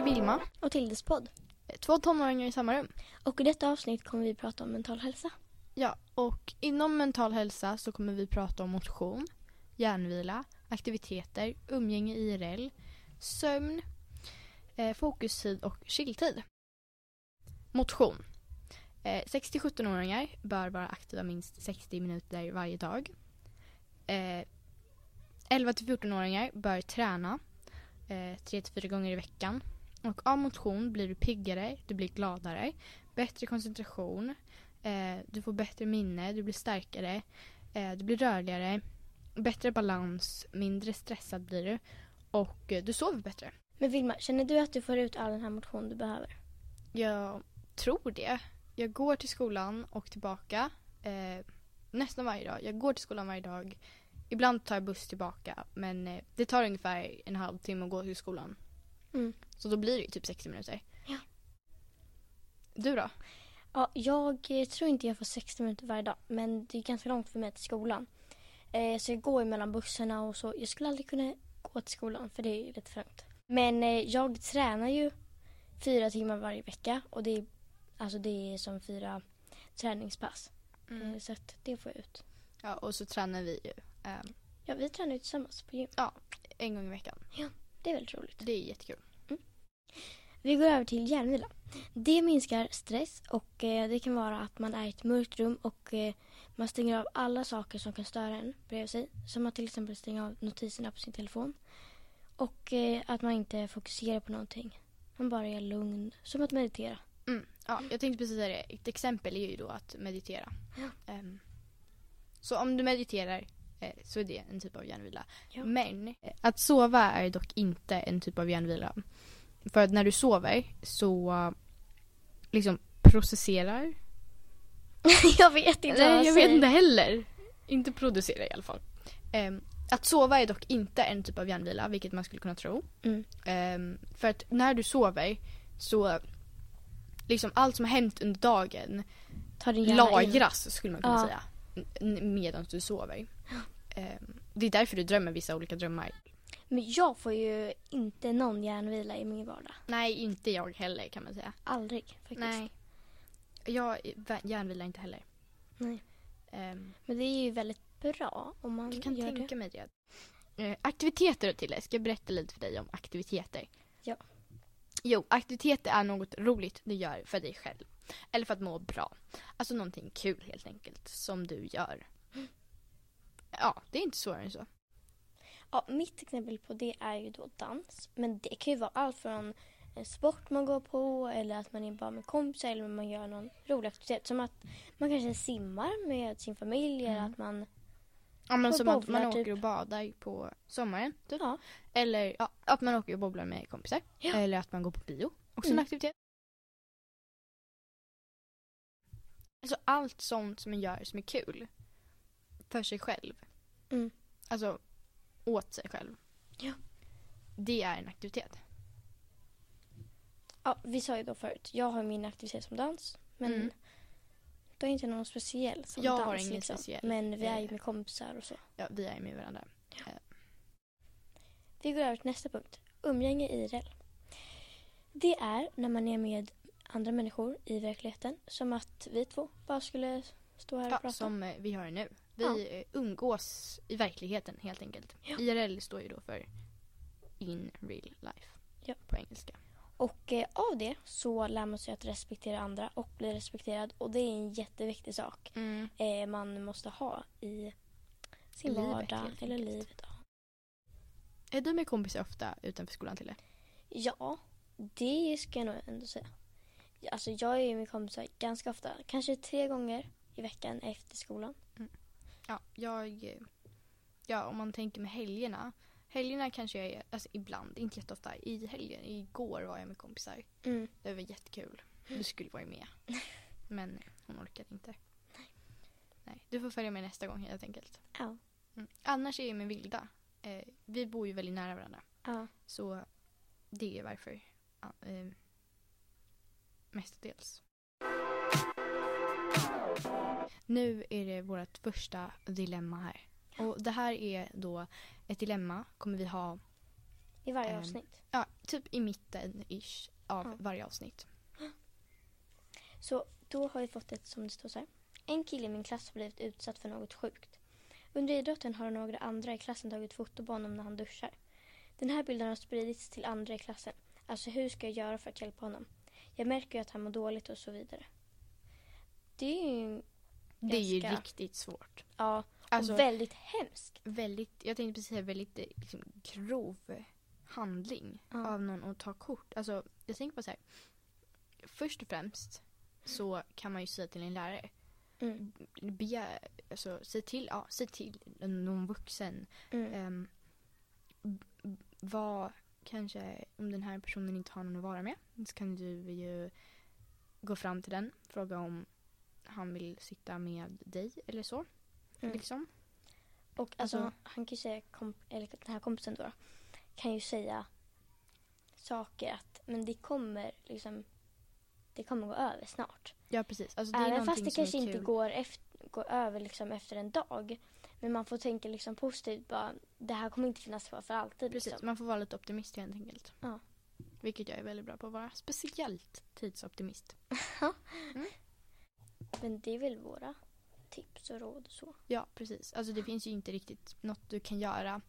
är Vilma. Och Tildes podd. Två tonåringar i samma rum. Och i detta avsnitt kommer vi prata om mental hälsa. Ja, och inom mental hälsa så kommer vi prata om motion, hjärnvila, aktiviteter, umgänge IRL, sömn, eh, fokustid och chilltid. Motion. Eh, 6-17-åringar bör vara aktiva minst 60 minuter varje dag. Eh, 11-14-åringar bör träna eh, 3-4 gånger i veckan. Och av motion blir du piggare, du blir gladare, bättre koncentration, eh, du får bättre minne, du blir starkare, eh, du blir rörligare, bättre balans, mindre stressad blir du och eh, du sover bättre. Men Vilma, känner du att du får ut all den här motion du behöver? Jag tror det. Jag går till skolan och tillbaka eh, nästan varje dag. Jag går till skolan varje dag. Ibland tar jag buss tillbaka men eh, det tar ungefär en halvtimme att gå till skolan. Mm. Så då blir det ju typ 60 minuter. Ja. Du då? Ja, jag tror inte jag får 60 minuter varje dag. Men det är ganska långt för mig till skolan. Eh, så jag går ju mellan bussarna och så. Jag skulle aldrig kunna gå till skolan för det är lite för långt. Men eh, jag tränar ju fyra timmar varje vecka. Och det är, alltså det är som fyra träningspass. Eh, så att det får jag ut. Ja, och så tränar vi ju eh, Ja, vi tränar ju tillsammans på gym. en gång i veckan. Det är väldigt roligt. Det är jättekul. Vi går över till hjärnvila. Det minskar stress och eh, det kan vara att man är i ett mörkt rum och eh, man stänger av alla saker som kan störa en bredvid sig. Som att till exempel stänga av notiserna på sin telefon. Och eh, att man inte fokuserar på någonting. Man bara är lugn. Som att meditera. Mm. Ja, jag tänkte precis säga det. Ett exempel är ju då att meditera. Ja. Ehm, så om du mediterar så är det en typ av hjärnvila. Ja. Men eh, att sova är dock inte en typ av hjärnvila. För att när du sover så eh, liksom processerar. jag vet inte vad Nej, jag jag säger. vet inte heller. Inte producera i alla fall. Ehm, att sova är dock inte en typ av hjärnvila, vilket man skulle kunna tro. Mm. Ehm, för att när du sover så liksom allt som har hänt under dagen hjärna in. lagras skulle man kunna Ja. säga medan du sover. Ehm, det är därför du drömmer vissa olika drömmar. Men jag får ju inte någon hjärnvila i min vardag. Nej, inte jag heller kan man säga. Aldrig faktiskt. Nej. Jag hjärnvilar inte heller. Nej. Ehm, Men det är ju väldigt bra om man jag kan gör tänka det. mig det. Eh, aktiviteter då till Ska jag berätta lite för dig om aktiviteter? Ja. Jo, aktiviteter är något roligt du gör för dig själv. Eller för att må bra. Alltså någonting kul helt enkelt som du gör. Ja, det är inte svårare än så. Ja, mitt exempel på det är ju då dans. Men det kan ju vara allt från en sport man går på eller att man är bara med kompisar eller man gör någon rolig aktivitet. Som att man kanske simmar med sin familj eller Mm. att man... Ja men som att bobblar, man typ. åker och badar på sommaren. Typ. Ja. Eller ja, att man åker och bobblar med kompisar. Ja. Eller att man går på bio. Också Mm. en aktivitet. Alltså allt sånt som man gör som är kul. För sig själv. Mm. Alltså åt sig själv. Ja. Det är en aktivitet. ja, vi sa ju då förut, jag har min aktivitet som dans. Men Mm. det är inte någon speciell som Jag dans. har ingen liksom. speciell, Men vi är ju eh, med kompisar och så. Ja, vi är med varandra. Vi går över till nästa punkt. Umgänge IRL. Det är när man är med andra människor i verkligheten. Som att vi två bara skulle stå här och Ja, prata. som eh, vi har nu. Vi Ja. umgås i verkligheten helt enkelt. Ja. IRL står ju då för in real life. Ja. På engelska. Och eh, av det så lär man sig att respektera andra och bli respekterad. Och det är en jätteviktig sak eh, man måste ha i sin Livet, vardag eller livet. Ja. Är du med kompisar ofta utanför skolan till det? ja, det ska jag nog ändå säga. Alltså jag är med kompisar ganska ofta. Kanske tre gånger i veckan efter skolan. Ja, jag... Ja, om man tänker med helgerna. Helgerna kanske jag är, alltså ibland, inte jätteofta. I helgen, igår var jag med kompisar. Mm. Det var jättekul. Du skulle vara med. Men hon orkade inte. Nej, du får följa med nästa gång helt enkelt. Ja. Mm. Annars är jag med Vilda. Eh, vi bor ju väldigt nära varandra. ja. Så det är varför. Eh, mestadels. Nu är det vårt första dilemma här. Och det här är då ett dilemma kommer vi ha I varje Ehm, avsnitt. Ja, typ i mitten ish av Ja. varje avsnitt. Så då har vi fått ett som det står så här. En kille i min klass har blivit utsatt för något sjukt. Under idrotten har några andra i klassen tagit foto på honom när han duschar. Den här bilden har spridits till andra i klassen. Alltså hur ska jag göra för att hjälpa honom? Jag märker ju att han mår dåligt och så vidare. Det är ju Det är ju Ganska- riktigt svårt. ja, Alltså, och väldigt hemskt. väldigt, jag tänkte precis säga väldigt eh, liksom, grov handling Ja. av någon att ta kort. Alltså, jag tänker på så här. Först och främst så kan man ju säga till en lärare. Mm. Begär, alltså, säg till, ja, säg till någon vuxen. Mm. Um, vad kanske, om den här personen inte har någon att vara med, så kan du ju gå fram till den, fråga om han vill sitta med dig eller så. Mm. Liksom. Och alltså, Alltså- han kan ju säga, eller den här kompisen då, kan ju säga saker att men det kommer liksom, det kommer gå över snart. Ja precis. Alltså, det Även fast det kanske inte går, efter, går över liksom efter en dag. Men man får tänka liksom positivt bara, det här kommer inte finnas kvar för alltid. Precis, Liksom. man får vara lite optimist helt enkelt. Ja. Vilket jag är väldigt bra på att vara. Speciellt tidsoptimist. Men det är väl våra tips och råd och så. Ja, precis. Alltså det finns ju inte riktigt något du kan göra.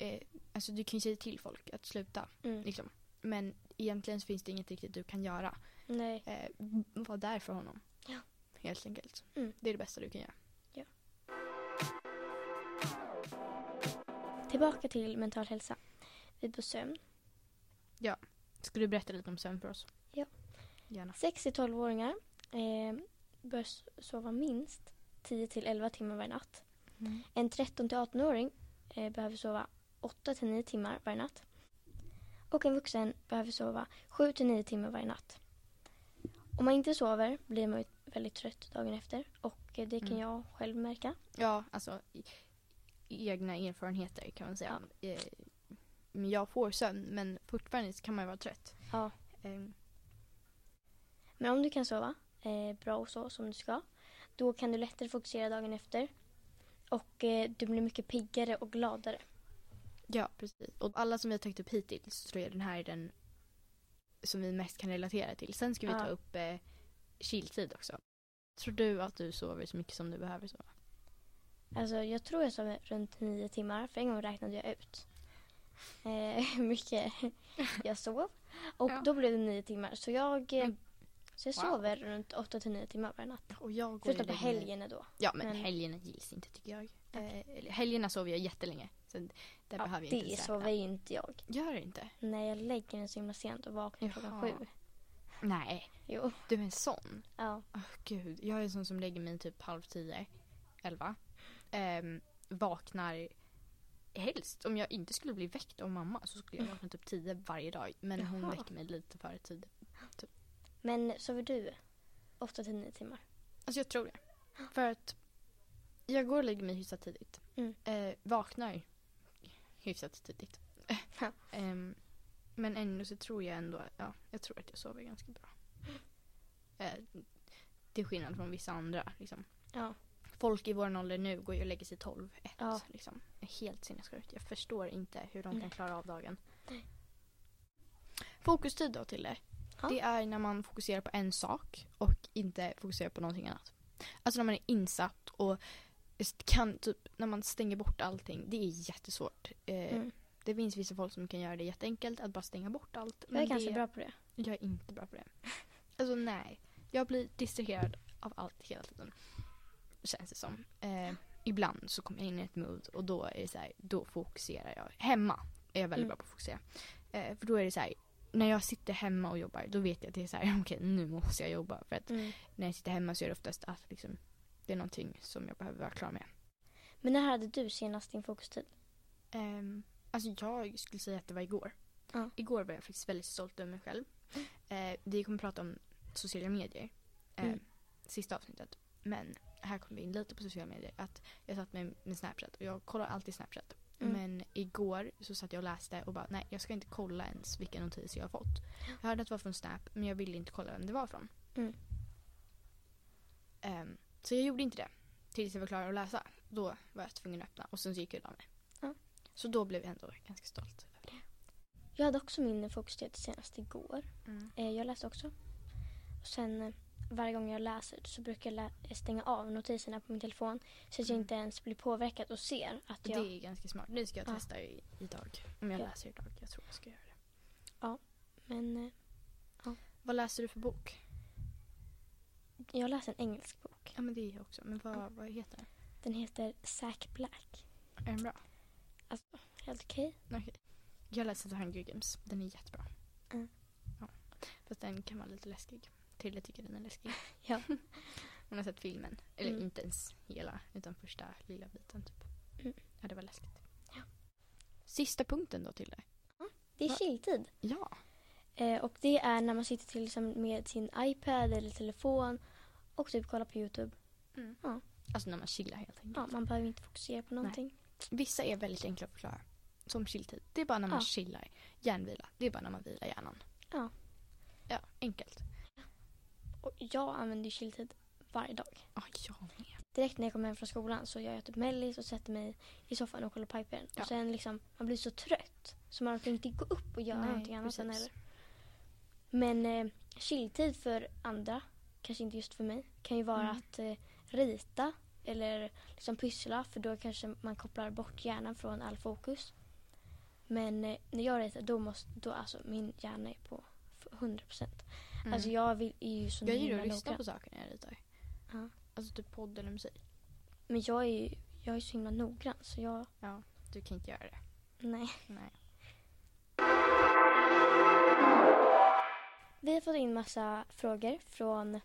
Eh, alltså du kan ju säga till folk att sluta. Mm. Liksom. Men egentligen finns det inget riktigt du kan göra. Nej. Eh, var där för honom. Ja. Helt enkelt. Mm. Det är det bästa du kan göra. Tillbaka till mental hälsa. Vi på sömn. Ska du berätta lite om sömn för oss? Ja. Gärna. 6-12-åringar eh, bör sova minst 10-11 timmar varje natt. En 13-18-åring eh, behöver sova 8-9 timmar varje natt. Och en vuxen behöver sova 7-9 timmar varje natt. Om man inte sover blir man väldigt trött dagen efter och eh, det kan Mm. jag själv märka. Ja, alltså egna erfarenheter kan man säga. Eh, men jag får sömn men fortfarande kan man vara trött. Ja. Eh, Men om du kan sova eh, bra och så som du ska då kan du lättare fokusera dagen efter och eh, du blir mycket piggare och gladare. Ja, precis. Och alla som vi har tagit upp hittills så tror jag den här är den som vi mest kan relatera till. Sen ska vi Ja. ta upp eh, chilltid också. Tror du att du sover så mycket som du behöver sova? Alltså jag tror jag sov runt nio timmar för en gång räknade jag ut eh, hur mycket jag sov. Och Ja. då blev det nio timmar. Så jag, eh, Mm. Så jag Wow. sover runt åtta till nio timmar varje natt. Och jag går Förutom på mig- helgerna då. Ja, men, Men- helgerna gills inte tycker jag. Eh, helgerna sover jag jättelänge. Så där Ja, behöver jag det inte ens sover ju inte jag. Gör det inte? När jag lägger den så himla sent och vaknar klockan sju. Nej, Jo. du är en sån. Ja. Åh gud, jag är en sån som lägger mig typ halv tio, elva. Ehm, vaknar helst, om jag inte skulle bli väckt av mamma så skulle jag vakna typ tio varje dag. Men hon Jaha. väcker mig lite för tid. Men sover du åtta till nio timmar? Alltså jag tror det. För att jag går och lägger mig hyfsat tidigt. Mm. Eh, vaknar hyfsat tidigt. Ja. Ehm, men ändå så tror jag ändå, ja, jag tror att jag sover ganska bra. Eh, till skillnad från vissa andra liksom. Ja. Folk i vår ålder nu går ju och lägger sig 12, 1 Ja. liksom. Helt sinnessjukt. Jag förstår inte hur de kan Nej. klara av dagen. Nej. Fokustid då till det. Ja. Det är när man fokuserar på en sak och inte fokuserar på någonting annat. Alltså när man är insatt och kan typ, när man stänger bort allting. Det är jättesvårt. Eh, Mm. Det finns vissa folk som kan göra det jätteenkelt, att bara stänga bort allt. Jag är ganska det, bra på det. Jag är inte bra på det. Alltså nej. Jag blir distraherad av allt hela tiden. Känns det som. Eh, ibland så kommer jag in i ett mood och då är det så här, då fokuserar jag. Hemma är jag väldigt Mm. bra på att fokusera. Eh, för då är det så här, när jag sitter hemma och jobbar då vet jag att det är så här, okej nu måste jag jobba. För att Mm. när jag sitter hemma så är det oftast att liksom, det är någonting som jag behöver vara klar med. Men när hade du senast din fokustid? Um, alltså jag skulle säga att det var igår. Ja. Igår var jag faktiskt väldigt stolt över mig själv. Uh, vi kommer prata om sociala medier. eh, Mm. Sista avsnittet. Men här kommer vi in lite på sociala medier. Att jag satt med, med Snapchat och jag kollar alltid Snapchat. Mm. Men igår så satt jag och läste och bara nej jag ska inte kolla ens vilka notiser jag har fått. Jag hörde att det var från Snap men jag ville inte kolla vem det var från. Mm. Ehm, så jag gjorde inte det. Tills jag var klar att läsa. Då var jag tvungen att öppna och sen så gick jag la mig. Ja. Så då blev jag ändå ganska stolt över det. Jag hade också min fokustid senast igår. Mm. Eh, jag läste också. Och sen eh, varje gång jag läser så brukar jag stänga av notiserna på min telefon så att jag Mm. inte ens blir påverkad och ser att Det jag... är ganska smart. Det ska jag Ja. testa i, idag. Om jag Ja. läser idag. Jag tror jag ska göra det. Men eh, Vad läser du för bok? jag läser en engelsk bok. Ja men det är jag också. Men vad, Ja. vad heter den? Den heter Zack Black. Är den bra? Helt okej. Okej. Jag läser The Hunger Games. Den är jättebra. Mm. Ja. Fast den kan vara lite läskig. Tilde tycker den är läskig. Ja. Hon har sett filmen. Eller Mm. inte ens hela, utan första lilla biten typ. Mm. Ja, det var läskigt. Ja. Sista punkten då Tilde. Det är Va? chilltid. Ja. Eh, och det är när man sitter till liksom med sin iPad eller telefon och typ kollar på Youtube. Mm. Ja. Alltså när man chillar helt enkelt. Ja, man behöver inte fokusera på någonting. Vissa är väldigt enkla att förklara. Som chilltid. Det är bara när man Ja. chillar. Hjärnvila. Det är bara när man vilar hjärnan. Ja. Ja, enkelt. Och jag använder ju chilltid varje dag. Ja, jag med. Direkt när jag kommer hem från skolan så gör jag typ mellis och sätter mig i soffan och kollar på iPaden. Ja. Och sen liksom, man blir så trött så man orkar inte gå upp och göra Nej, någonting annat sen heller. Men eh, chilltid för andra, kanske inte just för mig, kan ju vara Mm. att eh, rita eller liksom pyssla för då kanske man kopplar bort hjärnan från all fokus. Men eh, när jag ritar då måste, då alltså min hjärna är på 100 procent. Mm. Alltså jag vill, är ju så jag gillar att lyssna noggrann. på saker när jag ritar. Ja. Alltså typ podd eller musik. Men jag är ju jag är så himla noggrann så jag, Ja, du kan inte göra det. nej. Nej. Vi har fått in massa frågor från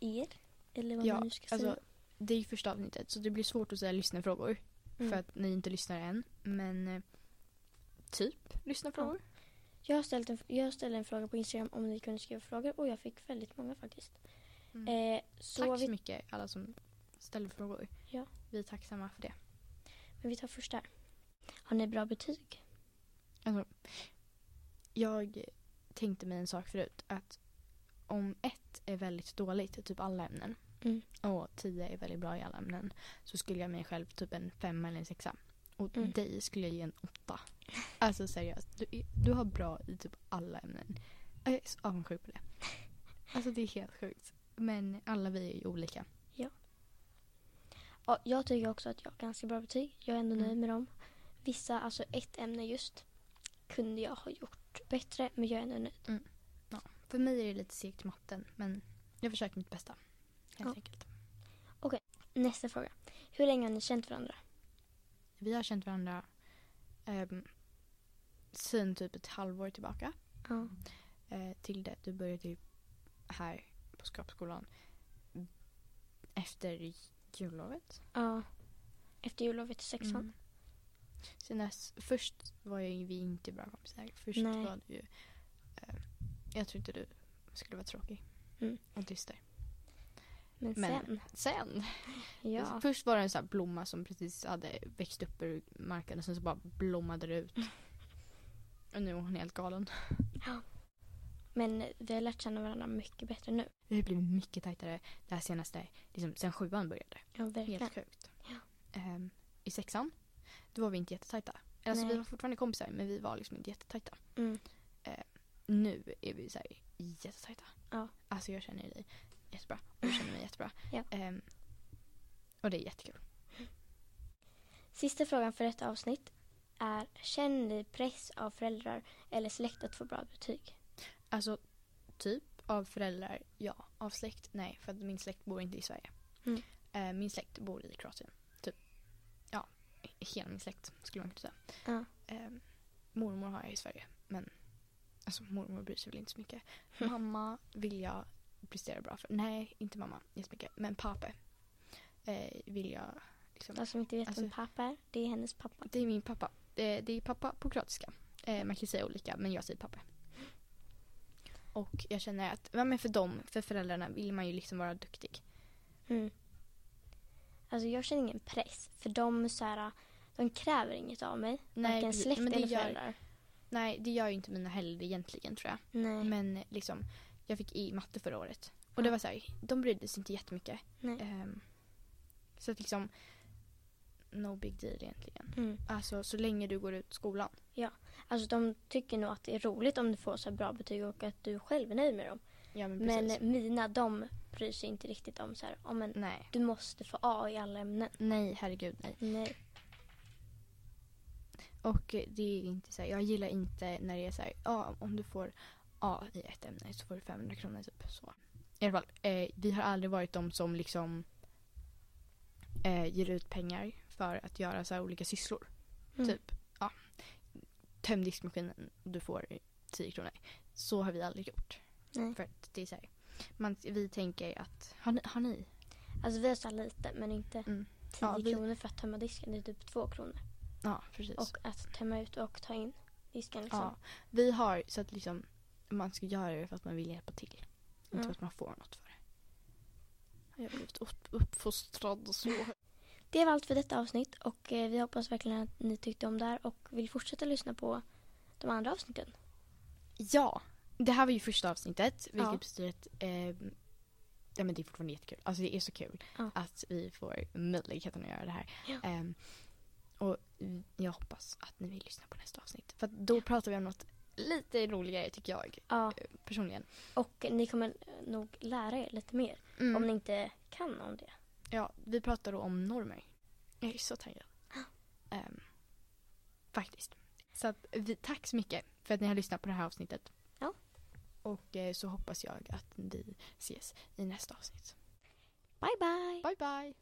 er. Eller vad Ja, man nu ska säga. alltså det är ju första avsnittet så det blir svårt att säga lyssnarfrågor. Mm. För att ni inte lyssnar än. Men eh, typ lyssnarfrågor. Jag, har ställt en, jag ställde en fråga på Instagram om ni kunde skriva frågor och jag fick väldigt många faktiskt. Mm. Eh, så Tack så vi, mycket alla som ställer frågor. Ja. Vi är tacksamma för det. men vi tar först där. Har ni bra betyg? Alltså, jag tänkte mig en sak förut. Att om ett är väldigt dåligt i typ alla ämnen Mm. och tio är väldigt bra i alla ämnen så skulle jag mig själv typ en femma eller en sexa. Och Mm. dig skulle jag ge en åtta. Alltså seriöst. Du, du har bra i typ alla ämnen. Jag är så avundsjuk på det. Alltså det är helt sjukt. Men alla vi är ju olika. Ja, jag tycker också att jag har ganska bra betyg. Jag är ändå Mm. nöjd med dem. Vissa, alltså ett ämne just, kunde jag ha gjort bättre men jag är ändå nöjd. För mig är det lite segt matten men jag försöker mitt bästa. Helt Ja. enkelt. Nästa fråga. Hur länge har ni känt varandra? Vi har känt varandra um, sen typ ett halvår tillbaka. Ja. Eh, till det du började typ här på Skapskolan efter jullovet. ja. Efter jullovet i sexan. Mm. Sen dess, först var ju vi inte bra kompisar. Först Nej. var du ju... Eh, jag trodde du skulle vara tråkig. Mm. Och dyster. Men, Men- sen, Sen, ja. först var det en sån blomma som precis hade växt upp ur marken och sen så bara blommade det ut. Och nu är hon helt galen. Men vi har lärt känna varandra mycket bättre nu. Vi har blivit mycket tajtare det här senaste, liksom sen sjuan började. Ja, verkligen. Helt sjukt. Ja. Ehm, I sexan, då var vi inte jättetajta. Alltså Nej. vi var fortfarande kompisar men vi var liksom inte jättetajta. Mm. Nu är vi så här jättetajta. Ja. Alltså jag känner dig jättebra och du känner mig jättebra. Ja. Ehm, och det är jättekul. Sista frågan för detta avsnitt är Känner ni press av föräldrar eller släkt att få bra betyg? Alltså typ av föräldrar, ja. Av släkt, nej. För att min släkt bor inte i Sverige. Mm. Eh, min släkt bor i Kroatien. Typ, ja. Hela min släkt skulle man kunna säga. Ja. Eh, mormor har jag i Sverige. Men alltså mormor bryr sig väl inte så mycket. Mamma vill jag prestera bra för. Nej, inte mamma jättemycket. Men pappa eh, vill jag liksom. De som inte vet vem Alltså- pappa är, det är hennes pappa. Det är min pappa. Eh, det är pappa på kroatiska. Eh, man kan säga olika men jag säger pappa. Och jag känner att, ja, men för dem, för föräldrarna vill man ju liksom vara duktig. Mm. Alltså jag känner ingen press för de, så här, de kräver inget av mig. Varken precis. släkt eller gör, föräldrar. Nej, det gör ju inte mina heller egentligen tror jag. Nej. Men liksom, jag fick i matte förra året. Och det Ja. var så här, de brydde sig inte jättemycket. Nej. Ehm, så att liksom, no big deal egentligen. Mm. Alltså så länge du går ut skolan. Alltså de tycker nog att det är roligt om du får så bra betyg och att du själv är nöjd med dem. Ja men Men precis. mina de bryr sig inte riktigt om så här, ja, men nej. du måste få A i alla ämnen. Nej, herregud nej. Nej. Och det är inte så här, jag gillar inte när det är så här, ja om du får A i ett ämne så får du 500 kronor typ så. I alla fall, eh, vi har aldrig varit de som liksom eh, ger ut pengar för att göra så här olika sysslor. Mm. Typ, ja, töm diskmaskinen och du får 10 kronor. Så har vi aldrig gjort. Nej. För att det är så här, man, vi tänker att, har ni? Har ni? Alltså vi har så lite men inte 10 Mm. Ja, vi- kronor för att tömma disken. Det är typ 2 kronor. Ja, precis. Och att tömma ut och ta in disken liksom. Ja, vi har så att liksom man ska göra det för att man vill hjälpa till. Inte Mm. för att man får något för det. Jag har blivit upp, uppfostrad och så. Det var allt för detta avsnitt och eh, vi hoppas verkligen att ni tyckte om det här och vill fortsätta lyssna på de andra avsnitten. Ja, det här var ju första avsnittet. Vilket Ja. betyder att eh, ja, men det är fortfarande jättekul. Alltså det är så kul Ja. att vi får möjligheten att göra det här. Ja. Ehm, och jag hoppas att ni vill lyssna på nästa avsnitt. För då pratar vi om något lite roligare tycker jag Ja, eh, personligen. och ni kommer nog lära er lite mer Mm. om ni inte kan om det. Ja, vi pratar då om normer. Jag är så taggad. Ehm, faktiskt. Så att vi, tack så mycket för att ni har lyssnat på det här avsnittet. Ja. Och eh, så hoppas jag att vi ses i nästa avsnitt. Bye bye! Bye bye!